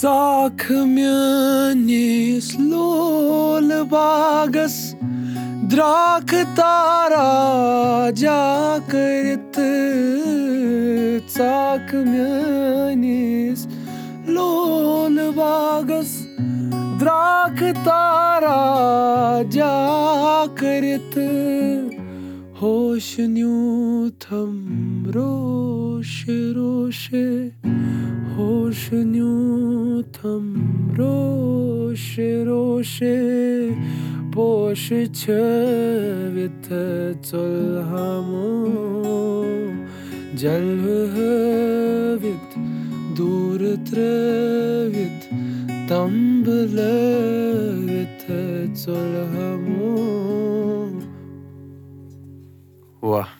ژاکھ میٲنِس لول باغس درٛاکھ تاراجا کٔرِتھ ژاکھ میٲنِس لول روش ہوش نیوٗتھم روش روش پوش ژۄلہامو جلوٕ ہٲوِتھ دوٗر ژۄلہامو واہ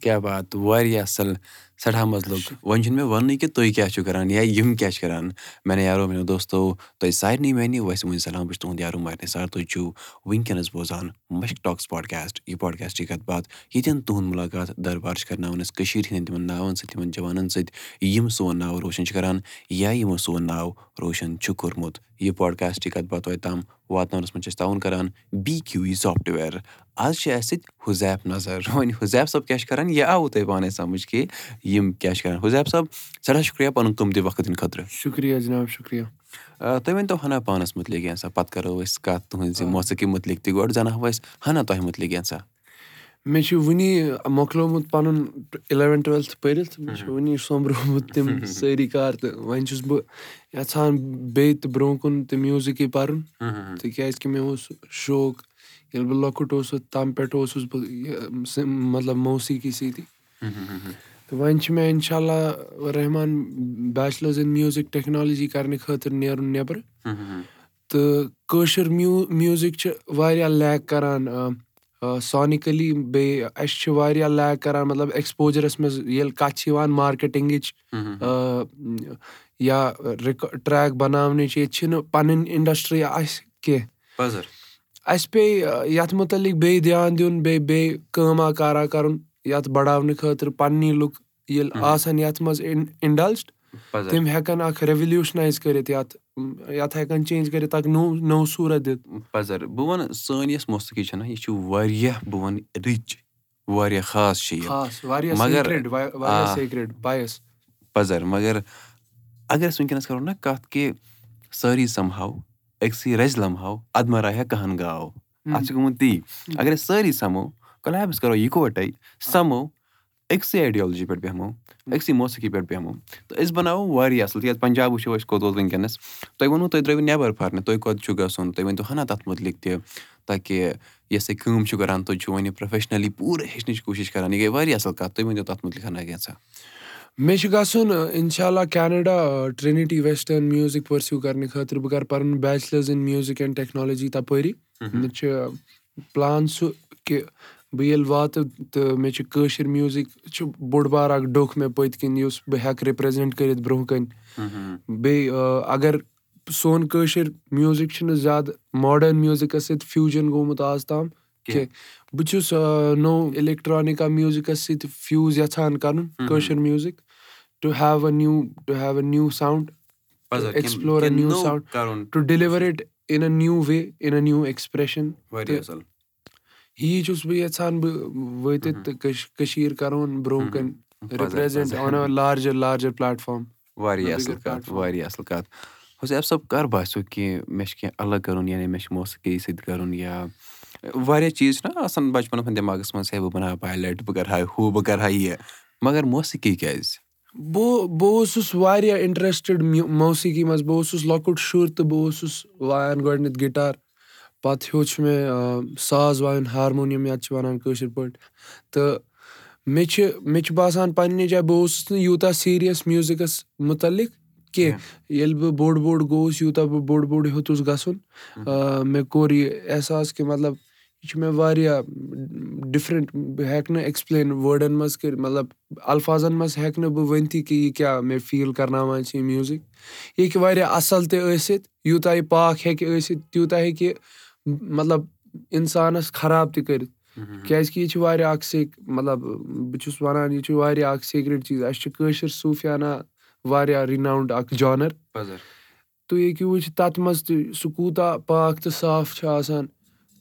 کیاہ بات واریاہ اَصٕل سٮ۪ٹھاہ مَزٕ لوٚگ۔ وۄنۍ چھُنہٕ مےٚ وَننُے کہِ تُہۍ کیاہ چھِو کَران یا یِم کیاہ چھِ کَران۔ میانیو یارو میانیو دوستو تۄہہِ سارنٕے میانہِ وَسہِ وُنہِ سَلام بہٕ چھُس تُہُنٛد یارو مارنہِ سار تُہۍ چھِو وٕنکیٚنَس بوزان مَشک ٹاکٕس پاڈکاسٹ یہِ پاڈکاسٹٕچ کَتھ باتھ۔ ییٚتٮ۪ن تُہُنٛد مُلاقات دربار چھِ کَرناوان أسۍ کٔشیٖرِ ہِنٛدٮ۪ن تِمَن ناوَن سۭتۍ تِمَن جوانَن سۭتۍ یِم سون ناو روشَن چھِ کَران یا یِمو سون ناو روشَن چھُ کوٚرمُت یہِ پاڈکاسٹٕچ کَتھ باتھ توتہِ تام واتناونَس منٛز چھِ أسۍ تعاوُن کَران بی کیوٗ یی سافٹوِیَر۔ آز چھِ اَسہِ سۭتۍ حُزیف نظر۔ وۄنۍ حُزیف صٲب کیاہ چھِ کَران؟ یہِ آوُ تۄہہِ پانَے سَمٕجھ کہِ یِم کیاہ چھِ کَران؟ حُزیف صٲب سٮ۪ٹھاہ شُکریہ پَنُن قۭمتی وقت دِنہٕ خٲطرٕ۔ شُکریہ جِناب شُکریہ۔ تُہۍ ؤنۍتو ہنا پانَس مُتعلِق کینٛژھا پَتہٕ کَرو أسۍ کَتھ تُہٕنٛزِ موسیٖقی مُتعلِق تہِ گۄڈٕ زانہو أسۍ ہنا تۄہہِ مُتعلِق کینٛژھا مےٚ چھُ وُنی مۄکلومُت پَنُن اِلیوَن ٹُویلتھٕ پٔرِتھ مےٚ چھُ وُنی سوٚمبرومُت تِم سٲری کار تہٕ وۄنۍ چھُس بہٕ یَژھان بیٚیہِ تہِ برونٛہہ کُن تہِ میوٗزِکٕے پَرُن تِکیازِ کہِ مےٚ اوس شوق ییٚلہِ بہٕ لۄکُٹ اوسُس تَنہٕ پٮ۪ٹھ اوسُس بہٕ مطلب موسیٖقی سۭتی تہٕ وۄنۍ چھِ مےٚ اِنشاء اللہ Rahman bachelors in music technology کَرنہٕ خٲطرٕ نیرُن نٮ۪برٕ تہٕ کٲشُر میوٗ میوٗزِک چھِ واریاہ لیک کَران سونِکٔلی بیٚیہِ اَسہِ چھِ واریاہ لیک کَران مطلب ایٚکٕسپوجرَس منٛز ییٚلہِ کَتھ چھِ یِوان مارکیٹِنٛگٕچ یا ٹرٛیک بَناونٕچ ییٚتہِ چھِنہٕ پَنٕنۍ اِنڈَسٹِرٛی اَسہِ کینٛہہ۔ اَسہِ پیٚیہِ یَتھ مُتعلِق بیٚیہِ دھیان دیُن بیٚیہِ بیٚیہِ کٲما کارا کَرُن یَتھ بَڑاونہٕ خٲطرٕ پَننی لُکھ ییٚلہِ آسَن یَتھ منٛز اِنڈَلسڈ تِم ہٮ۪کَن اکھ ریٚولیوٗشنایز کٔرِتھ یَتھ یَتھ چینٛج کٔرِتھ اکھ نوٚو نوٚو صوٗرت دِتھ۔ پَزر بہٕ وَنہٕ سٲنۍ یۄس موسیٖقی چھےٚ یہِ چھِ واریاہ بہٕ وَنہٕ رِچ واریاہ خاص چھِ یہِ۔ مگر پَزر مگر اگر أسۍ وٕنکیٚنَس کَرو نہ کَتھ کہِ سٲری سَمہو أکسٕے رَزِ لَمہو اَدٕ مَراے ہا کَہَن گاو۔ اَتھ چھُ گوٚمُت تی۔ اگر أسۍ سٲری سَمو کۄلیبٕس کَرو یِکوَٹَے سَمو أکسٕے ایڈیولجی پٮ۪ٹھ بیٚہمو أکسٕے موسیٖقی پٮ۪ٹھ بیٚہمو تہٕ أسۍ بَناوو واریاہ اَصٕل تِکیازِ پَنجاب وٕچھو أسۍ کوٚت ووت وٕنکیٚنَس تۄہہِ ووٚنوُ تُہۍ درٛٲیوٕ نٮ۪بَر پَرنہِ تُہۍ کوٚت چھُو گژھُن تُہۍ ؤنۍتو ہَنا تَتھ مُتعلِق تہِ تاکہِ یۄس تُہۍ کٲم چھِو کَران تُہۍ چھِو وۄنۍ یہِ پرٛوفیشنٔلی پوٗرٕ ہیٚچھنٕچ کوٗشِش کَران یہِ گٔے واریاہ اَصٕل کَتھ تُہۍ ؤنِو تَتھ مُتعلِق ہَنا کینٛژھا مےٚ چھُ گژھُن اِنشاء اللہ Canada Trinity western music pursue کَرنہٕ خٲطرٕ بہٕ کَرٕ پَنُن bachelors in music and technology تَپٲری مےٚ چھُ پٕلان سُہ کہِ بہٕ ییٚلہِ واتہٕ تہٕ مےٚ چھِ کٲشِر میوٗزِک چھُ بوٚڑ بار اکھ ڈوٚکھ مےٚ پٔتۍ کِنۍ یُس بہٕ ہٮ۪کہٕ رِپرٛزنٛٹ کٔرِتھ برونٛہہ کَنہِ بیٚیہِ اگر سون کٲشِر میوٗزِک چھُنہٕ زیادٕ ماڈٲرٕن میوٗزِکَس سۭتۍ فیوٗجَن گوٚمُت آز تام کینٛہہ۔ بہٕ چھُس نوٚو اِلیکٹرٛانِکا میوٗزِکَس سۭتۍ فیوٗز یَژھان کَرُن Koshur music to have a new to have a new sound explore a new sound to deliver it in a new way in a new expression یی چھُس بہٕ یَژھان بہٕ وٲتِتھ تہٕ کٔشیٖر کَرون برونٛہہ کَنہِ آن لارجَر لارجَر واریاہ اَصٕل کَتھ واریاہ اَصٕل کَتھ حُسیف صٲب کَر باسیٚو کہِ مےٚ چھُ کینٛہہ الگ کَرُن یعنی مےٚ چھُ موسیٖقی سۭتۍ کَرُن یا واریاہ چیٖز چھِنہ آسان بَچپَنَس منٛز دٮ۪ماغَس منٛز ہے بہٕ بَناو پایلَٹ بہٕ کَرٕ ہا ہُہ بہٕ کَرٕ ہا یہِ مگر موسیٖقی کیازِ بہٕ بہٕ اوسُس واریاہ اِنٹرٛسٹِڈ موسیٖقی منٛز بہٕ اوسُس لۄکُٹ شُر تہٕ بہٕ اوسُس وایان گۄڈنٮ۪تھ گِٹار پَتہٕ ہیوٚچھ مےٚ ساز وایُن ہارمونِیَم یَتھ چھِ وَنان کٲشِر پٲٹھۍ۔ تہٕ مےٚ چھِ مےٚ چھُ باسان پنٛنہِ جایہِ بہٕ اوسُس نہٕ یوٗتاہ سیٖریَس میوٗزِکَس مُتعلِق کینٛہہ۔ ییٚلہِ بہٕ بوٚڑ بوٚڑ گوٚوُس یوٗتاہ بہٕ بوٚڑ بوٚڑ ہیوٚتُس گژھُن۔ مےٚ کوٚر یہِ احساس کہِ مطلب یہِ چھُ مےٚ واریاہ ڈِفرَنٛٹ بہٕ ہٮ۪کہٕ نہٕ ایٚکٕسپٕلین وٲڈَن منٛز کٔرِتھ مطلب اَلفاظن منٛز ہٮ۪کہٕ نہٕ بہٕ ؤنۍتھٕے کہِ یہِ کیاہ مےٚ فیٖل کَرناوان چھِ یہِ میوٗزِک یہِ ہیٚکہِ واریاہ اَصٕل تہِ ٲسِتھ یوٗتاہ یہِ پاک ہیٚکہِ ٲسِتھ تیوٗتاہ ہیٚکہِ مطلب اِنسانَس خراب تہِ کٔرِتھ۔ کیازِ کہِ یہِ چھِ واریاہ اکھ سیک مطلب بہٕ چھُس وَنان یہِ چھُ واریاہ اکھ سیکرِٹ چیٖز۔ اَسہِ چھُ کٲشِر صوٗفیانہ واریاہ رِناوُنٛڈ اکھ جانَر۔ تُہۍ ہیٚکِو وٕچھِتھ تَتھ منٛز تہِ سُہ کوٗتاہ پاک تہٕ صاف چھُ آسان۔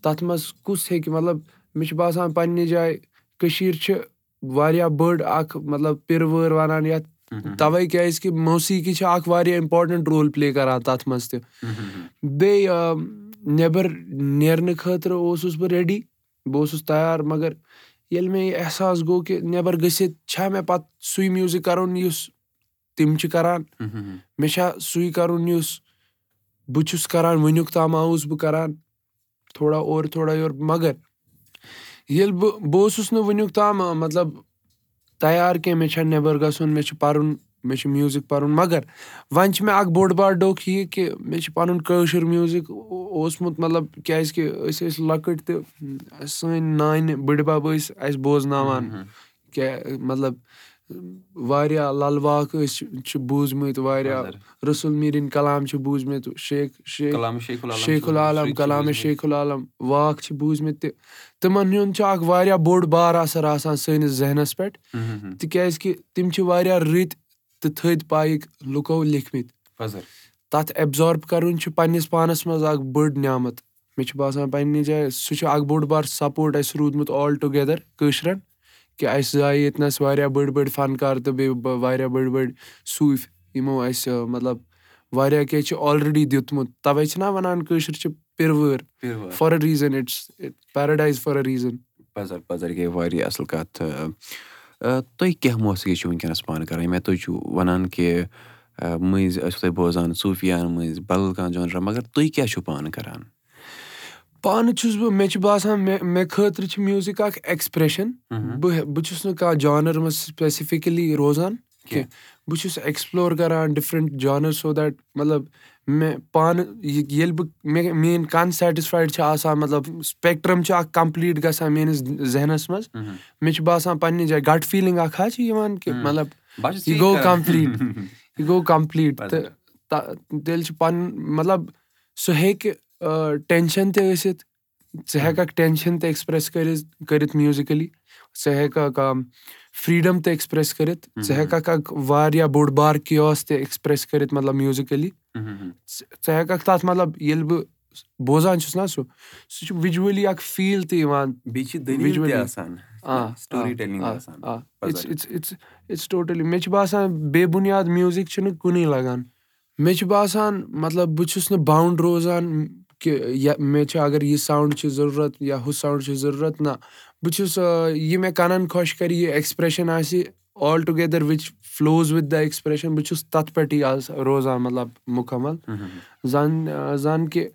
تَتھ منٛز کُس ہیٚکہِ مطلب مےٚ چھُ باسان پَنٕنہِ جایہِ کٔشیٖر چھِ واریاہ بٔڑ اکھ مطلب پِرٕ وٲر وَنان یَتھ۔ تَوے کیازِ کہِ موسیٖقی چھِ اکھ واریاہ اِمپاٹنٹ رول پٕلے کران تَتھ منٛز تہِ۔ بیٚیہِ نیبر نیرنہٕ خٲطرٕ اوسُس بہٕ ریڈی بہٕ اوسُس تَیار مَگر ییٚلہِ مےٚ یہِ احساس گوٚو کہِ نیبر گٔژھِتھ چھا مےٚ پَتہٕ سُے میوٗزِک کَرُن یُس تِم چھِ کران مےٚ چھا سُے کَرُن یُس بہٕ چھُس کران وٕنیُک تام آوُس بہٕ کران تھوڑا اورٕ تھوڑا یورٕ مَگر ییٚلہِ بہٕ بہٕ اوسُس نہٕ وٕنیُک تام مطلب تَیار کیٚنٛہہ مےٚ چھا نیبر گژھُن مےٚ چھُ پَرُن مےٚ چھُ میوٗزِک پَرُن مَگر وۄنۍ چھُ مےٚ اکھ بوٚڑ بار ڈوٚکھ یہِ کہِ مےٚ چھُ پَنُن کٲشُر میوٗزِک اوسمُت مطلب کیازِ کہِ أسۍ ٲسۍ لۄکٕٹۍ تہٕ سٲنۍ نانہِ بٕڈبب ٲسۍ اَسہِ بوزناوان. کیاہ مطلب واریاہ لل واق ٲسۍ چھِ بوٗزمٕتۍ واریاہ رسول میٖرٕنۍ کلام چھِ بوٗزمٕتۍ شیخ شیخ العالم کلامِ شیخ العالم. واق چھِ بوٗزمٕتۍ تہِ تِمن ہُنٛد چھُ اکھ واریاہ بوٚڑ بار اَثر آسان سٲنِس ذہنس پٮ۪ٹھ. تِکیازِ کہِ تِم چھِ واریاہ رٕتۍ تہٕ تھٔدۍ پایِکۍ لُکو لیکھمٕتۍ۔ تَتھ ایبزارٕب کَرُن چھُ پَنٕنِس پانَس منٛز اکھ بٔڑ نعمت۔ مےٚ چھُ باسان پَنٕنہِ جایہِ سُہ چھُ اکھ بوٚڑ بار سَپوٹ اَسہِ روٗدمُت آل ٹُگیدر کٲشرٮ۪ن کہِ اَسہِ زایہِ ییٚتنس واریاہ بٔڑۍ بٔڑۍ فنکار تہٕ بیٚیہِ واریاہ بٔڑۍ بٔڑۍ صوٗفۍ یِمو اَسہِ مطلب واریاہ کیٚنٛہہ چھُ آلریڈی دیُتمُت۔ تَوے چھِنہ وَنان کٲشِر چھِ پِروٲر۔ For a reason it's paradise for a reason گٔے واریاہ اَصٕل کَتھ تُہۍ کیاہ موسیٖقی چھِو وٕنکیٚنس پانہٕ کران؟ مےٚ تُہۍ چھِو وَنان کہِ مٔنٛزۍ ٲسِو تُہۍ بوزان صوٗفیان مٔنٛزۍ بدل کانٛہہ جانرا مَگر تُہۍ کیاہ چھِو پانہٕ کران؟ پانہٕ چھُس بہٕ مےٚ چھُ باسان مےٚ مےٚ خٲطرٕ چھُ میوٗزِک اکھ ایٚکٕسپریشن۔ بہٕ بہٕ چھُس نہٕ کانٛہہ جانر منٛز سپیسِفِکٔلی روزان کیٚنٛہہ بہٕ چھُس ایٚکٕسپلور کران ڈِفرنٹ جانر سو دیٹ مطلب مےٚ پانہٕ ییٚلہِ بہٕ مےٚ میٲنۍ کَن سیٹِسفایڈ چھِ آسان مطلب سپیکٹرم چھُ اکھ کَمپٕلیٖٹ گژھان میٲنِس ذہنس منٛز مےٚ چھُ باسان پَنٕنہِ جایہِ گٹ فیٖلِنٛگ اکھ حظ چھِ یِوان کہِ مطلب یہِ گوٚو کَمپٕلیٖٹ یہِ گوٚو کَمپٕلیٖٹ تہٕ تیٚلہِ چھُ پَنُن مطلب سُہ ہیٚکہِ ٹینشن تہِ ٲسِتھ ژٕ ہٮ۪ککھ ٹینشن تہِ ایٚکٕسپریس کٔرِتھ کٔرِتھ میوٗزِکٔلی ژٕ ہٮ۪ککھ فریٖڈم تہِ ایٚکٕسپریس کٔرِتھ ژٕ ہٮ۪ککھ اکھ واریاہ بوٚڑ بار کیوس تہِ ایٚکٕسپریس کٔرِتھ مطلب میوٗزِکٔلی ژٕ ہٮ۪ککھ تَتھ مطلب ییٚلہِ بہٕ بوزان چھُس نہ سُہ سُہ چھُ وِجؤلی اکھ فیٖل تہِ یِوان ٹوٹلی مےٚ چھُ باسان بے بُنیاد میوٗزِک چھُنہٕ کُنُے لگان مےٚ چھُ باسان مطلب بہٕ چھُس نہٕ باوُنٛڈ روزان کہِ مےٚ چھُ اَگر یہِ ساوُنٛڈ چھُ ضروٗرت یا ہُہ ساوُنٛڈ چھُ ضروٗرت نہ بہٕ چھُس یہِ مےٚ کَنن خۄش کَرِ یہِ ایٚکٕسپریشن آسہِ all together which follows with the expression بہٕ چھُس تَتھ پٮ۪ٹھٕے آز روزان مطلب مُکمل۔ زَن زَن کہِ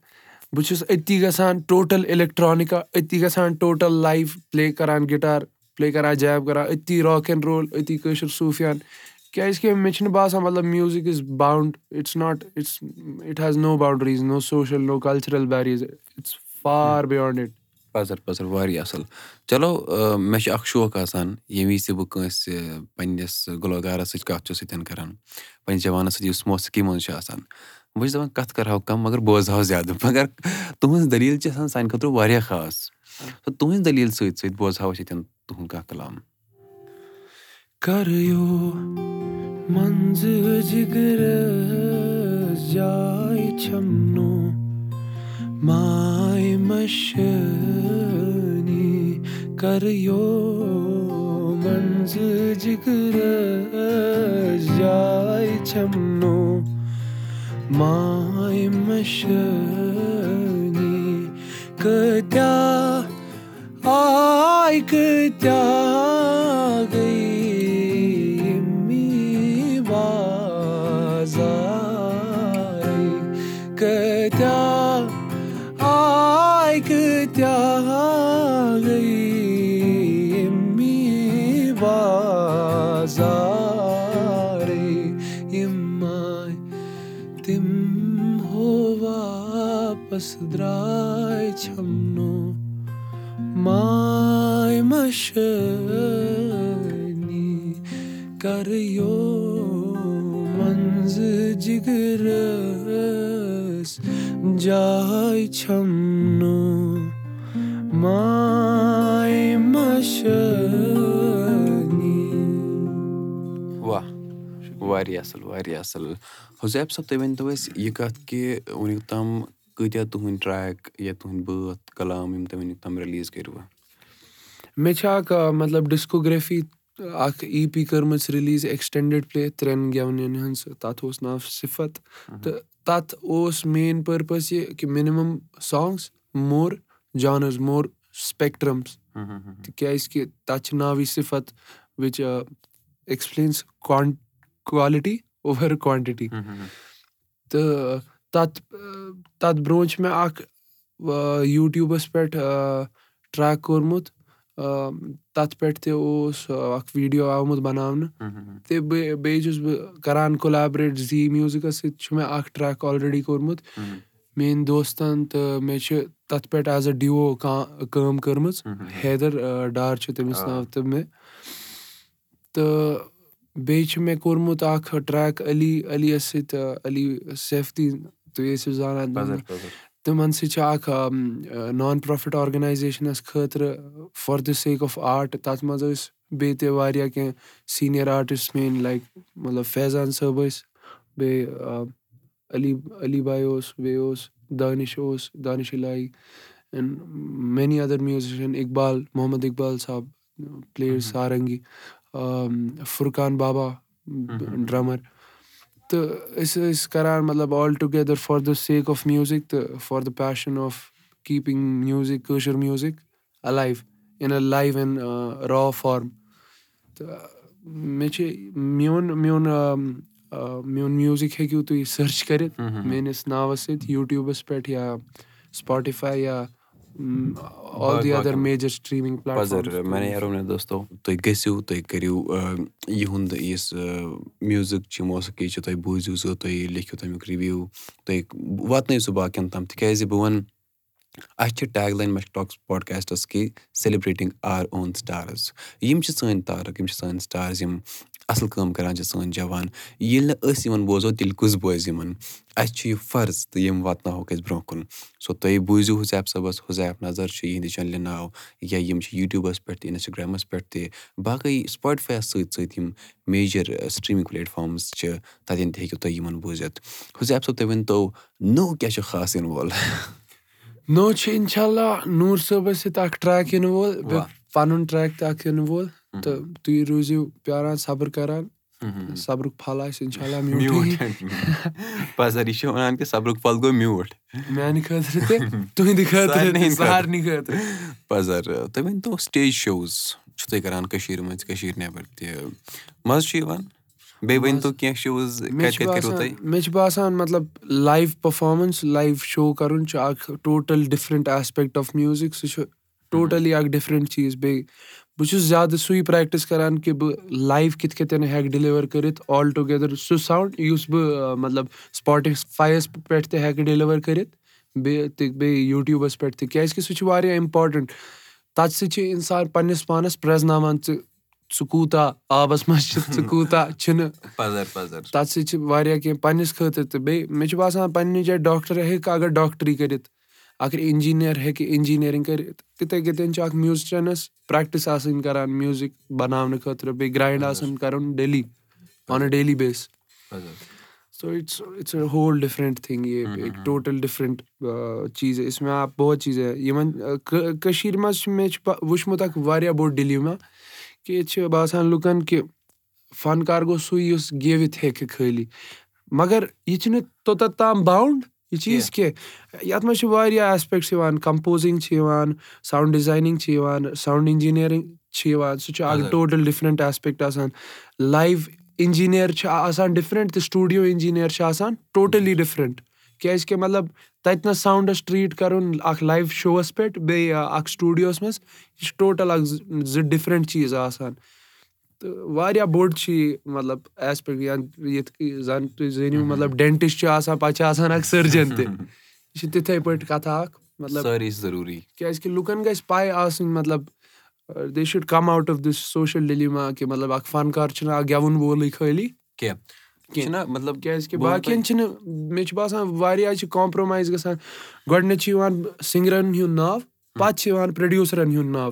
بہٕ چھُس أتی گژھان ٹوٹل اِلیکٹرانِکا أتی گژھان ٹوٹل لایف پٕلے کران گِٹار پٕلے کران جیب کران أتی راک اینڈ رول أتی کٲشُر صوٗفیان۔ کیازِ کہِ مےٚ چھُنہٕ باسان مطلب music is bound it's not it's it has no boundaries no social no cultural barriers it's far beyond it پَزر پَزر واریاہ اَصٕل۔ چلو مےٚ چھُ اکھ شوق آسان ییٚمہِ وِزِ تہِ بہٕ کٲنٛسہِ پَنٕنِس گُلوکارَس سۭتۍ کَتھ چھُس سۭتۍ کَران پَنٕنِس جوانَس سۭتۍ یُس موسیٖقی منٛز چھُ آسان۔ بہٕ چھُس دَپان کَتھ کَرہو کَم مگر بوزہاو زیادٕ۔ مگر تُہٕنٛز دٔلیٖل چھِ آسان سانہِ خٲطرٕ واریاہ خاص۔ تہٕ تُہٕنٛزِ دٔلیٖل سۭتۍ سۭتۍ بوزہاو أسۍ ییٚتٮ۪ن تُہُنٛد کانٛہہ کلام۔ کَرو منٛز جِگر جاے چھَنو ماے مشنی کۭتیاہ آے کۭتیاہ درٛاے چھَنو ماے مشنی کَرو منٛزٕ جِگرس جاے چھَنو ماے مشنی واریاہ واریاہ حُزیف صٲب تُہۍ ؤنۍ تو اَسہِ یہِ کَتھ کہِ وٕنیُک تام کۭتیاہ تُہٕنٛدۍ ٹرٛیک یا تُہٕنٛدۍ بٲتھ کلام یِم تۄہہِ وٕنیُک تام رِلیٖز کٔرِوٕ مےٚ چھِ اکھ مطلب ڈِسکوگرٛیفی اکھ ای پی کٔرمٕژ رِلیٖز ایٚکٕسٹینڈِڈ پٕلے ترٛٮ۪ن گٮ۪ونَن ہٕنٛز تَتھ اوس ناو صِفت تہٕ تَتھ اوس مین پٔرپَز یہِ کہِ مِنِمَم سانٛگٕس مور جانٕز مور سٕپیکٹرٛمٕز تِکیٛازِ کہِ تَتھ چھِ ناوٕے صِفت وِچ ایٚکٕسپٕلینٕس کان کالِٹی اوٚوَر کانٹِٹی تہٕ تَتھ تَتھ برونٛہہ چھِ مےٚ اکھ یوٗٹیوٗبَس پٮ۪ٹھ ٹرٛیک کوٚرمُت تَتھ پٮ۪ٹھ تہِ اوس اکھ ویٖڈیو آمُت بَناونہٕ۔ تہٕ بیٚیہِ چھُس بہٕ کران کۄلیبریٹ زی میوٗزِکَس سۭتۍ چھُ مےٚ اکھ ٹرٛیک آلریڈی کوٚرمُت۔ میٲنۍ دوستَن تہٕ مےٚ چھِ تَتھ پٮ۪ٹھ ایز اےٚ ڈِوو کٲم کٔرمٕژ۔ حیدر ڈار چھُ تٔمِس ناو تہٕ مےٚ۔ تہٕ بیٚیہِ چھُ مےٚ کوٚرمُت اکھ ٹرٛیک علی علی یَس سۭتۍ علی سیفتی تُہۍ ٲسِو زانان تِمن سۭتۍ چھِ اکھ نان پرٛافِٹ آرگنایزیشنَس خٲطرٕ for the sake of art تَتھ منٛز ٲسۍ بیٚیہِ تہِ واریاہ کیٚنٛہہ سیٖنیر آرٹِسٹ میٲنۍ لایک مطلب فیضان صٲب ٲسۍ بیٚیہِ علی علی باے اوس بیٚیہِ اوس دانِش اوس Danish Elahi and many other musicians Iqbal Muhammad Iqbal Sahab played sarangi Furqan بابا ڈرٛمَر تہٕ أسۍ ٲسۍ کَران مطلب all together for the sake of music تہٕ for the passion of keeping music Koshur music alive in a live in raw form تہٕ مےٚ چھِ میون میون میون میوٗزِک ہیٚکِو تُہۍ سٔرٕچ کٔرِتھ میٲنِس ناوَس سۭتۍ یوٗٹیوٗبَس پٮ۪ٹھ یا سٕپاٹِفاے یا دوستو تُہۍ گٔژھِو تُہۍ کٔرِو یِہُنٛد یُس میوٗزِک چھِ موسیٖقی چھِ تُہۍ بوٗزِو سُہ تُہۍ لیکھِو تَمیُک رِوِو تُہۍ واتنٲیِو سُہ باقٕیَن تام تِکیازِ بہٕ وَنہٕ اَسہِ چھِ ٹیگ لاین مےٚ چھِ ٹاکٕس پاڈکاسٹَس کہِ سیلِبریٹِنٛگ آر اون سٹارٕز یِم چھِ سٲنۍ تارَک یِم چھِ سٲنۍ سٹارٕز یِم اَصٕل کٲم کَران چھِ سٲنۍ جوان ییٚلہِ نہٕ أسۍ یِمَن بوزو تیٚلہِ کُس بوزِ یِمَن؟ اَسہِ چھُ یہِ فرض تہٕ یِم واتناوہوکھ أسۍ برونٛہہ کُن۔ سو تُہۍ بوٗزِو حُزیف صٲبَس حُزیف نظر چھُ یِہِنٛدِ چَنلہِ ناو یا یِم چھِ یوٗٹیوٗبَس پٮ۪ٹھ تہِ اِنَسٹاگرٛامَس پٮ۪ٹھ تہِ۔ باقٕے سٕپاٹِفایَس سۭتۍ سۭتۍ یِم میجَر سِٹرٛیٖمِنٛگ پٕلیٹفارمٕز چھِ تَتٮ۪ن تہِ ہیٚکِو تُہۍ یِمَن بوٗزِتھ۔ حُزیف صٲب تُہۍ ؤنۍتو نوٚو کیٛاہ چھُ خاص یِنہٕ وول نوٚو چھُ اِنشاء اللہ نوٗر صٲبَس سۭتۍ اکھ ٹرٛیک یِنہٕ وول پَنُن ٹرٛیک تہِ اکھ یِنہٕ وول تہٕ تُہۍ روٗزِو پیاران صبر کَران۔ صبرُک پھل آسہِ اِنشاء اللہ میانہِ خٲطرٕ تہِ تُہٕنٛدِ خٲطرٕ پَزر تُہۍ ؤنۍتو سِٹیج شوز چھُو تُہۍ کران کٔشیٖرِ منٛز کٔشیٖر نٮ۪بر تہِ مَزٕ چھُ یِوان؟ بیٚیہِ ؤنۍتو کیٚنٛہہ شوز مےٚ چھُ باسان مطلب لایِو پٔرفارمینٕس لایِو شو کَرُن چھُ اکھ total different aspect of music سُہ چھُ ٹوٹلی اکھ ڈِفرنٹ چیٖز۔ بیٚیہِ بہٕ چھُس زیادٕ سُے پریکٹِس کران کہِ بہٕ لایِو کِتھ کٲٹھۍ ہٮ۪کہٕ ڈِلِور کٔرِتھ آل ٹُگیدر سُہ ساوُنٛڈ یُس بہٕ مطلب سُپاٹِفایَس پٮ۪ٹھ تہِ ہٮ۪کہٕ ڈِلِور کٔرِتھ بیٚیہِ تہِ بیٚیہِ یوٗٹیوٗبَس پٮ۪ٹھ تہِ کیازِ کہِ سُہ چھُ واریاہ اِمپاٹنٹ تَتھ سۭتۍ چھُ اِنسان پَنٕنِس پانَس پریٚزناوان ژٕ ژٕ کوٗتاہ آبَس منٛز چھُ ژٕ کوٗتاہ چھُنہٕ تَتھ سۭتۍ چھِ واریاہ کیٚنٛہہ پَنٕنِس خٲطرٕ تہٕ بیٚیہِ مےٚ چھُ باسان پَنٕنہِ جایہِ ڈاکٹر ہیٚکہِ اَگر ڈاکٹری کٔرِتھ اَگر اِنجیٖنیر ہیٚکہِ اِنجیٖنرِنٛگ کٔرِتھ تِتھٕے کٲٹھۍ چھُ اکھ میوٗزِشَنَس پریکٹِس آسٕنۍ کران میوٗزِک بَناونہٕ خٲطرٕ بیٚیہِ گرٛاینٛڈ آسان کَرُن daily on a daily basis so it's it's a whole different thing یہِ ٹوٹل ڈِفرنٛٹ چیٖز اِسمے آپ بہت چیٖز یِمن کٔشیٖر منٛز چھُ مےٚ چھُ وٕچھمُت اکھ واریاہ بوٚڑ ڈِلیٖما کہِ ییٚتہِ چھِ باسان لُکن کہِ فنکار گوٚو سُے یُس گیوِتھ ہیٚکہِ خٲلی مگر یہِ چھُنہٕ توٚتتھ تام باوُنٛڈ یہِ چیٖز کینٛہہ یَتھ منٛز چھِ واریاہ ایسپیکٹٕس یِوان کَمپوزِنٛگ چھِ یِوان ساوُنٛڈ ڈِزاینِنٛگ چھِ یِوان ساوُنٛڈ اِنجیٖنرِنٛگ چھِ یِوان سُہ چھُ اکھ ٹوٹل ڈِفرنٹ ایسپیکٹ آسان. لایِو اِنجیٖنیر چھِ آسان ڈِفرنٹ تہٕ سٹوٗڈیو اِنجیٖنیر چھِ آسان ٹوٹلی ڈِفرنٹ کیازِ کہِ مطلب تَتہِ نَس ساوُنٛڈَس ٹرٛیٖٹ کَرُن اکھ لایِو شووَس پٮ۪ٹھ بیٚیہِ اکھ سٹوٗڈیوَس منٛز یہِ چھُ ٹوٹل اکھ زٕ ڈِفرنٹ چیٖز آسان تہٕ واریاہ بوٚڑ چھُ یہِ مطلب ایسپیکٹ یِتھ کٔنۍ زَن تُہۍ زٲنِو مطلب ڈینٹِسٹ چھُ آسان پَتہٕ چھُ آسان اکھ سٔرجن تہِ۔ یہِ چھِ تِتھٕے پٲٹھۍ کَتھا اکھ مطلب ضروٗری کیازِ کہِ لُکن گژھِ پاے آسٕنۍ مطلب they should come out of this social dilemma کہِ مطلب اکھ فنکار چھُنہٕ اکھ گٮ۪وُن وولٕے خٲلی۔ کینٛہہ۔ مطلب کیازِ کہِ باقین چھِنہٕ مےٚ چھُ باسان واریاہ چھِ کامپرومایز گژھان۔ گۄڈٕنیتھ چھُ یِوان سِنگرَن ہُنٛد ناو پَتہٕ چھُ یِوان پروڈیوٗسرَن ہُنٛد ناو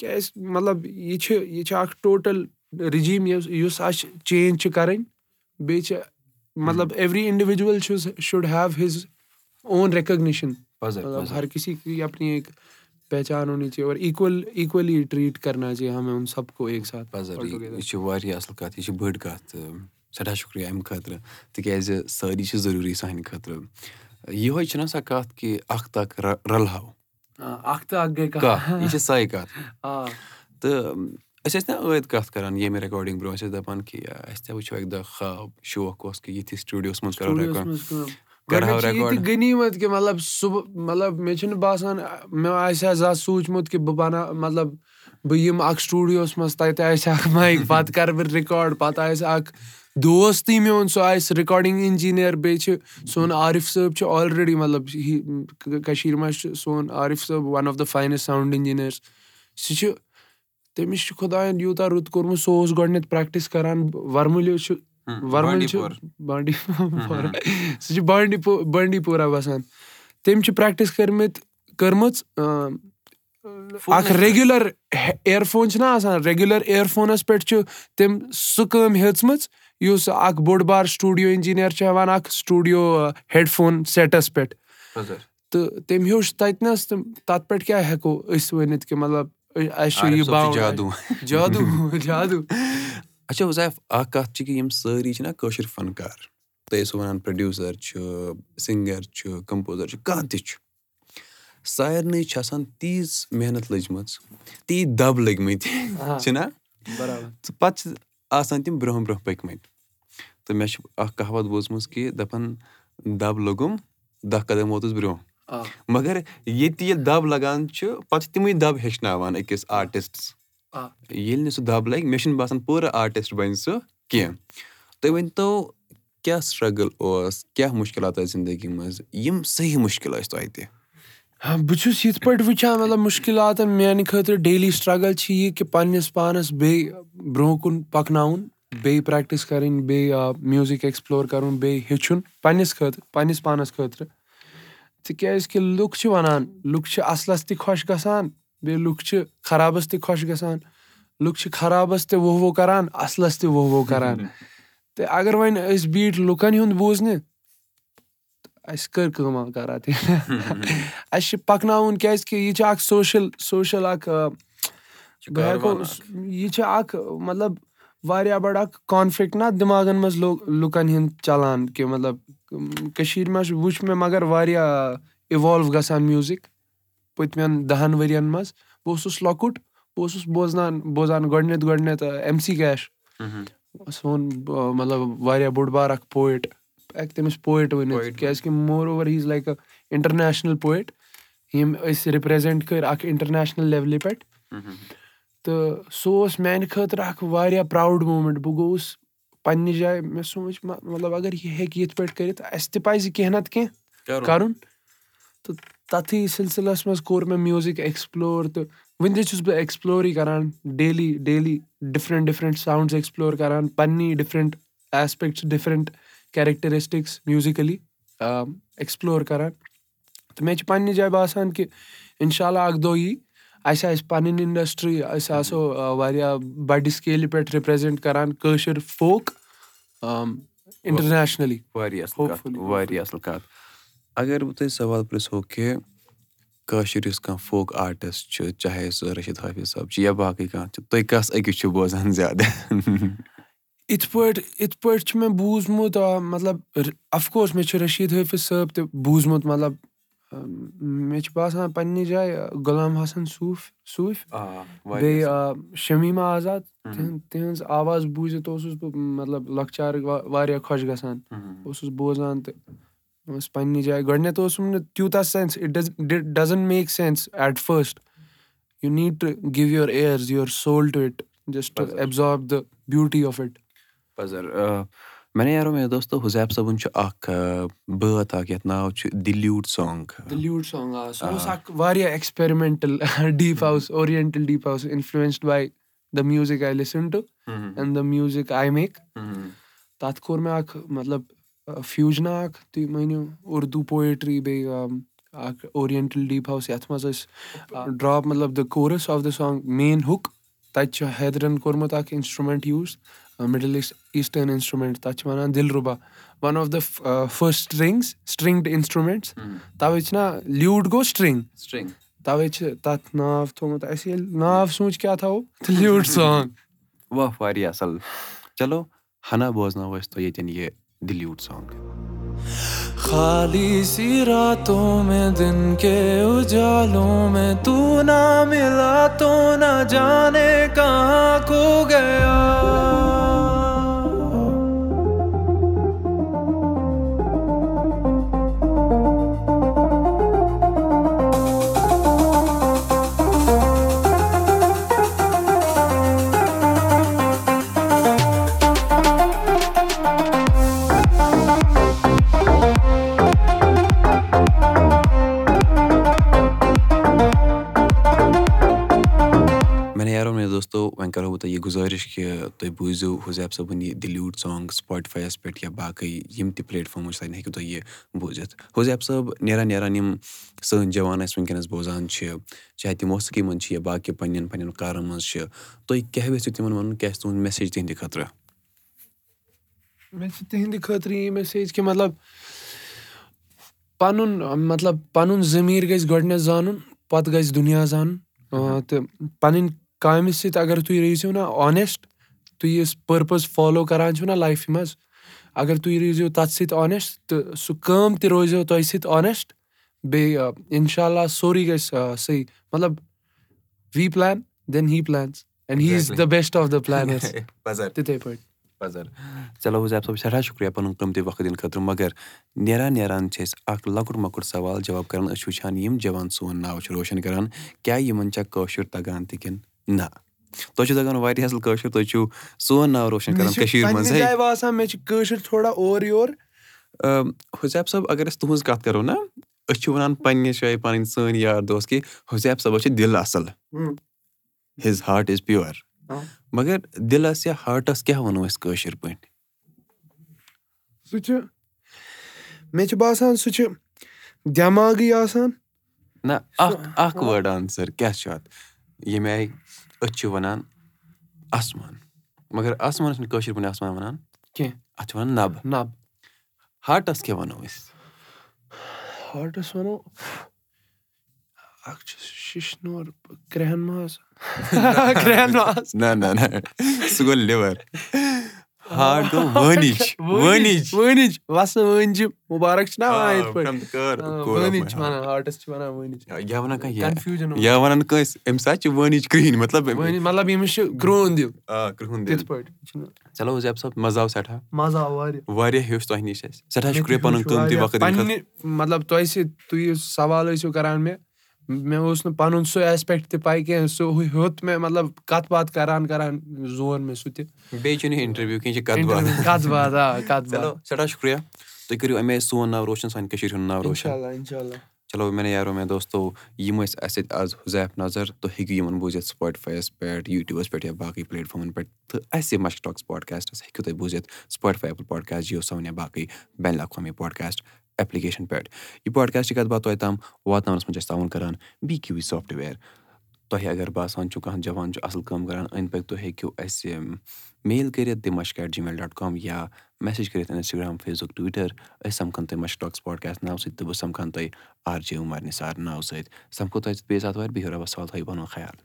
کیازِ مطلب یہِ چھِ یہِ چھِ اکھ ٹوٹل رِجیٖم یُس اَسہِ چینج چھِ کَرٕنۍ۔ بیٚیہِ چھِ مطلب every individual should have his own recognition. مطلب ہر کسی کی اپنی ایک پہچان ہونی چاہیے اور ایکول ایکولی ٹریٖٹ کرنا چاہیے ہمیں ان سب کو ایک ساتھ۔ یہِ چھِ واریاہ اَصٕل کَتھ یہِ چھِ بٔڑ کَتھ۔ سٮ۪ٹھاہ شُکریہ اَمہِ خٲطرٕ۔ تِکیازِ سٲری چھِ ضروٗری سانہِ خٲطرٕ۔ یِہوے چھِنہ سۄ کَتھ کہِ اکھ تک رَلہو یہِ چھِ سۄے کَتھ تہٕ أسۍ ٲسۍ نہ ٲدۍ کَتھ کران ییٚمہِ رِکاڈِنگ برونٛہہ أسۍ ٲسۍ دَپان کہِ اَسہِ تہِ وٕچھو اَکہِ دۄہ خاب شوق اوس کہِ یِتھِس سٹوٗڈیوس منٛز غنیٖمت کہِ مطلب صُبح مطلب مےٚ چھُنہٕ باسان مےٚ آسہِ ہا زانٛہہ سوٗنٛچمُت کہِ بہٕ بَناو مطلب بہٕ یِمہٕ اکھ سٹوٗڈیوَس منٛز تَتہِ آسہِ اکھ مایِک پَتہٕ کَرٕ بہٕ رِکاڈ پَتہٕ آسہِ اکھ دوستٕے میون سُہ آسہِ رِکاڈِنٛگ اِنجیٖنیر بیٚیہِ چھِ سون عارِف صٲب چھُ آلریڈی مطلب کٔشیٖر منٛز چھُ سون عارِف صٲب one of the finest sound engineers سُہ چھُ تٔمِس چھُ خۄدایَن یوٗتاہ رُت کوٚرمُت سُہ اوس گۄڈٕنیتھ پریکٹِس کران وۄرمُلہِ چھُ وۄرمُل چھُ بانڈی پورہ سُہ چھُ بانڈی بانڈی پورہ بَسان۔ تٔمۍ چھِ پریکٹِس کٔرمٕتۍ کٔرمٕژ اکھ ریگیوٗلر اِیرفون چھُنہ آسان ریگیوٗلر اِیرفونَس پٮ۪ٹھ چھُ تٔمۍ سُہ کٲم ہیٚژمٕژ یُس اکھ بوٚڑ بار سٹوٗڈیو اِنجیٖنیر چھُ ہیٚوان اکھ سٹوٗڈیو ہیڈ فون سیٹَس پٮ۪ٹھ۔ تہٕ تٔمۍ ہیوٚچھ تَتِنَس تہٕ تَتھ پٮ۪ٹھ کیاہ ہٮ۪کو أسۍ ؤنِتھ کہِ مطلب اَسہِ چھُ یہِ جادوٗ۔ جادوٗ اچھا حُزیف اکھ کَتھ چھِ کہِ یِم سٲری چھِنہ کٲشِر فنکار۔ تُہۍ ٲسِو وَنان پروڈوٗسر چھُ سِنگر چھُ کَمپوزر چھُ کانٛہہ تہِ چھُ۔ سارنٕے چھِ آسان تیٖژ محنت لٔجمٕژ تیٖتۍ دب لٔگمٕتۍ چھِنہ تہٕ پَتہٕ چھِ آسان تِم برونٛہہ برونٛہہ پٔکمٕتۍ تہٕ مےٚ چھِ اکھ کہاوت بوٗزمٕژ کہِ دَپان دب لوٚگُم دہ قدم ووتُس برونٛہہ۔ مَگر ییٚتہِ ییٚلہِ دب لگان چھُ پَتہٕ چھِ تِمے دب ہیٚچھناوان أکِس آرٹِسٹس۔ ییٚلہِ نہٕ سُہ دب لگہِ مےٚ چھُنہٕ باسان پوٗرٕ آرٹِسٹ بَنہِ سُہ کیٚنٛہہ۔ تُہۍ ؤنتو کیاہ سٹرگٕل اوس کیاہ مُشکِلات ٲسۍ زندگی منٛز؟ یِم صحیح مُشکِل ٲسۍ توتہِ بہٕ چھُس یِتھ پٲٹھۍ وٕچھان مطلب مُشکِلاتن میانہِ خٲطرٕ ڈیلی سٹرگٕل چھِ یہِ کہِ پَنٕنِس پانَس بیٚیہِ برونٛہہ کُن پَکناوُن بیٚیہِ پریکٹِس کَرٕنۍ بیٚیہِ میوٗزِک ایٚکٕسپلور کَرُن بیٚیہِ ہیٚچھُن پَنٕنِس خٲطرٕ پَنٕنِس پانَس خٲطرٕ تِکیازِ کہِ لُکھ چھِ وَنان لُکھ چھِ اَصلَس تہِ خۄش گژھان بیٚیہِ لُکھ چھِ خرابَس تہِ خۄش گژھان لُکھ چھِ خرابَس تہِ وُہ وُہ کران اَصلَس تہِ وُہ وُہ کران تہٕ اَگر وۄنۍ أسۍ بیٖٹھۍ لُکن ہُنٛد بوٗزنہِ اَسہِ کٔر کٲما کران تہِ۔ اَسہِ چھُ پَکناوُن کیازِ کہِ یہِ چھِ اکھ سوشَل سوشَل اکھ بہٕ ہٮ۪کو یہِ چھِ اکھ مطلب واریاہ بٔڑ اکھ کانفِلِکٹ نہ دٮ۪ماغن منٛز لُکن ہُنٛد چلان کہِ مطلب کٔشیٖر منٛز وٕچھ مےٚ مَگر واریاہ اِوالو گژھان میوٗزِک پٔتمٮ۪ن دہن ؤرین منٛز۔ بہٕ اوسُس لۄکُٹ بہٕ اوسُس بوزنان بوزان گۄڈٕنیتھ گۄڈٕنیتھ ایم سی کیش سون مطلب واریاہ بوٚڑ بار اکھ پویٹ ہٮ۪کہٕ تٔمِس پویٹ ؤنِتھ کیازِ کہِ moreover he is like a international poet یِم أسۍ رِپریزینٹ کٔرۍ اکھ اِنٹرنیشنل لیولہِ پٮ۪ٹھ تہٕ سُہ اوس میانہِ خٲطرٕ اکھ واریاہ پراوُڈ موٗمینٹ بہٕ گوٚوُس پَنٕنہِ جایہِ مےٚ سوٗنٛچ مطلب اَگر یہِ ہیٚکہِ یِتھ پٲٹھۍ کٔرِتھ اَسہِ تہِ پَزِ کیٚنٛہہ نہ تہٕ کیٚنٛہہ کَرُن تہٕ تَتھٕے سِلسِلَس منٛز کوٚر مےٚ میوٗزِک ایٚکٕسپلور تہٕ وٕنہِ تہِ چھُس بہٕ ایٚکٕسپلورٕے کران daily daily different different sounds explore کران پَنٕنی different aspects different characteristics musically explore کران تہٕ مےٚ چھِ پَنٕنہِ جایہِ باسان کہِ اِنشاء اللہ اکھ دۄہ یی اَسہِ آسہِ پَنٕنۍ اِنڈسٹری أسۍ آسو واریاہ بَڑِ سِکیلہِ پٮ۪ٹھ رِپریزینٹ کران کٲشِر فوک اِنٹرنیشنٔلی واریاہ اَصٕل کَتھ اَگر بہٕ تۄہہِ سوال پرژھو کہِ کٲشُر یُس کانٛہہ فوک آرٹِسٹ چھُ چاہے سُہ رٔشیٖد حٲفِظ صٲب چھُ یا باقٕے کانٛہہ چھُ تُہۍ کَس أکِس چھِو بوزان زیادٕ یِتھ پٲٹھۍ یِتھ پٲٹھۍ چھُ مےٚ بوٗزمُت مطلب اَفکوس مےٚ چھُ رٔشیٖد حٲفِظ صٲب تہِ بوٗزمُت مطلب مےٚ چھُ باسان پَنٕنہِ جایہِ غلام حسن صوٗف صوٗفۍ بیٚیہِ شمیٖما آزاد تِہنٛز آواز بوٗزِتھ اوسُس بہٕ مطلب لۄکچارٕ واریاہ خۄش گژھان اوسُس بوزان تہٕ اوس پَنٕنہِ جایہِ گۄڈٕنیتھ اوسُم نہٕ تیوٗتاہ sense it does doesn't make sense at first you need to give your ears your soul to it just absorb the beauty of it مےٚ یارو مےٚ دوستو حُزیف صٲبُن چھُ اکھ بٲتھ اکھ یَتھ ناو چھُ دِلیوٗٹ سانگ. دِلیوٗٹ سانگ آ سُہ اوس اکھ واریاہ experimental deep house oriental deep house influenced by the music I listen to and the music I make تَتھ کوٚر مےٚ اکھ مطلب فیوٗجنا اکھ تُہۍ مٲنِو اُردو پویٹری بیٚیہِ اکھ اورینٹل ڈیٖپ ہاوُس یَتھ منٛز أسۍ ڈراپ مطلب the course of the song main hook تَتہِ چھُ حیدرَن کوٚرمُت اکھ instrument use middle east eastern instrument تَتھ چھِ وَنان dilruba one of the first strings stringed instruments تَوَے چھِنا لیوٗڈ گوٚو سٹرٛنٛگ تَوَے چھِ تَتھ ناو تھوٚمُت اَسہِ ییٚلہِ ناو سوٗنٛچ کیٛاہ تھاوو تہٕ لیوٗڈ سانٛگ واہ واریاہ اَصٕل چلو ہنا بوزناوو أسۍ تۄہہِ ییٚتٮ۪ن یہِ دِلیوٗڈ سانٛگ خالی سی راتوں میں دن کے اجالوں میں تو نہ ملا تو نہ جانے کہاں کھو گیا وۄنۍ کَرو بہٕ تۄہہِ یہِ گُزٲرِش کہِ تُہۍ بوٗزِو حُزیف صٲبُن یہِ دِلیوٗڈ سانٛگ سٕپاٹِفایَس پٮ۪ٹھ یا باقٕے یِم تہِ پٕلیٹ چھِ تَتٮ۪ن ہیٚکِو تُہۍ یہِ بوٗزِتھ حُزیف صٲب نیران نیران یِم سٲنۍ جوان اَسہِ وٕنکٮ۪نَس بوزان چھِ چاہے تِم موسیٖقی منٛز چھِ یا باقٕے پنٛنٮ۪ن پنٛنٮ۪ن کارَن منٛز چھِ تُہۍ کیٛاہ یژھِو تِمَن وَنُن کیٛاہ چھِ تُہُنٛد میسیج تِہِنٛدِ خٲطرٕ مےٚ چھِ تِہِنٛدِ خٲطرٕ یہِ میسیج کہِ مطلب پَنُن مطلب پَنُن ضٔمیٖر گژھِ گۄڈٕنٮ۪تھ زانُن پَتہٕ گژھِ دُنیا زانُن تہٕ پَنٕنۍ کامہِ سۭتۍ اگر تُہۍ روٗزِو نہ آنٮ۪سٹ تُہۍ یُس پٔرپَز فالو کَران چھُو نہ لایفہِ منٛز اگر تُہۍ روٗزِو تَتھ سۭتۍ آنٮ۪سٹ تہٕ سُہ کٲم تہِ روزیو تۄہہِ سۭتۍ آنٮ۪سٹ بیٚیہِ اِنشاء اللہ سورُے گژھِ صحیح مطلب we plan then he plans and he is the best of the plans تِتھَے پٲٹھۍ پَزر چلو حظ صٲب سٮ۪ٹھاہ شُکریہ پَنُن قۭمتی وقت دِنہٕ خٲطرٕ مگر نیران نیران چھِ أسۍ اَکھ لۄکُٹ مۄکُٹ سوال جواب کَران أسۍ چھِ وٕچھان یِم جوان سون ناو چھِ روشَن کَران کیٛاہ یِمَن چھا کٲشُر تَگان تہِ کِنہٕ نہ۔ تۄہہِ چھُو تَگان واریاہ اَصٕل کٲشُر تُہۍ چھِو سون ناو روشَن کَران کٔشیٖرِ منٛز باسان مےٚ چھِ کٲشُر تھوڑا اورٕ یور۔ حُزیف صٲب اگر أسۍ تُہٕنٛز کَتھ کَرو نہ أسۍ چھِ وَنان پنٛنہِ جایہِ پَنٕنۍ سٲنۍ یار دوس کہِ حُزیف صٲبَس چھِ دِل اَصٕل۔ ہِز ہاٹ اِز پیُور مگر دِلَس یا ہاٹَس کیٛاہ وَنو أسۍ کٲشِر پٲٹھۍ؟ سُہ چھُ مےٚ چھُ باسان سُہ چھُ دٮ۪ماغٕے آسان۔ نہ اکھ اکھ وٲڈ آنسَر کیٛاہ چھُ اَتھ؟ ییٚمہِ آیہِ أسۍ چھِ وَنان؟ آسمان مگر آسمانَس چھِنہٕ کٲشِر پٲٹھۍ آسمان وَنان؟ کینٛہہ اَتھ چھِ وَنان نَبہٕ نَبہٕ ہاٹَس کیٛاہ وَنو أسۍ ہاٹَس وَنو اکھ چھُ شِشنور کرٛٮ۪ہن ماز نہ نہ نہ سُہ گوٚو لِور ہاٹ گوٚو وٲنِج وَسہٕ وٲنجہِ مُبارک چھِنہ یا وَنان کٲنٛسہِ اَمہِ ساتہٕ چھِ وٲنِج کرٛہِنۍ مطلب مطلب ییٚمِس چھُ کرٛہُن دِل تِتھ پٲٹھۍ چلو حظ صٲب مَزٕ آو سٮ۪ٹھاہ مَزٕ آو واریاہ واریاہ ہیوٚچھ تۄہہِ نِش اَسہِ سٮ۪ٹھاہ شُکریہ پَنُن قۭمتی وقت مطلب تۄہہِ سۭتۍ تُہۍ یُس سوال ٲسِو کَران مےٚ مےٚ اوس نہٕ پَنُن سُہ ایسپیکٹ تہِ پَے کینٛہہ سُہ ہیوٚت مےٚ مطلب کَتھ باتھ کَران کَران زون مےٚ سُہ تہِ۔ بیٚیہِ چھُنہٕ اِنٹَروِو کینٛہہ چھِ کَتھ باتھ۔ چلو سٮ۪ٹھاہ شُکریہ۔ تُہۍ کٔرِو اَمے سون ناو روشَن سانہِ کٔشیٖرِ ہُنٛد ناو روشَن۔ چلو مےٚ یارو مےٚ دوستو یِم ٲسۍ اَسہِ سۭتۍ آز حُزیف نظر تُہۍ ہیٚکِو یِمَن بوٗزِتھ سٕپاٹِفایَس پٮ۪ٹھ یوٗٹیوٗبَس پٮ۪ٹھ یا باقٕے پٕلیٹ فارمَن پٮ۪ٹھ تہٕ اَسہِ مَشک ٹاک پاڈکاسٹَس ہیٚکِو تُہۍ بوٗزِتھ Spotify Apple podcast Jio Saavn یا باقٕے بین الاقوامی پاڈکاسٹ ایپلِکیشَن پٮ۪ٹھ یہِ پاڈکاسٹٕچ کَتھ باتھ تۄہہِ تام واتناونَس منٛز چھِ أسۍ تعاوُن کَران بی کیوٗ وی سافٹوِیَر تۄہہِ اگر باسان چھُو کانٛہہ جوان چھُ اَصٕل کٲم کَران أنٛدۍ پٔکۍ تُہۍ ہیٚکِو اَسہِ میل کٔرِتھ دِ Mashk at Gmail dot com یا میسیج کٔرِتھ اِنَسٹاگرٛام فیس بُک ٹُوِٹَر أسۍ سَمکھَن تۄہہِ مَشک ٹاکٕس پاڈکاسٹ ناوٕ سۭتۍ تہٕ بہٕ سَمکھَن تۄہہِ آر جے عُمر نِثار ناوٕ سۭتۍ سَمکھو تۄہہِ سۭتۍ بیٚیہِ وارِ بِہِو رۄبَس حوال تھٲیِو پَنُن خیال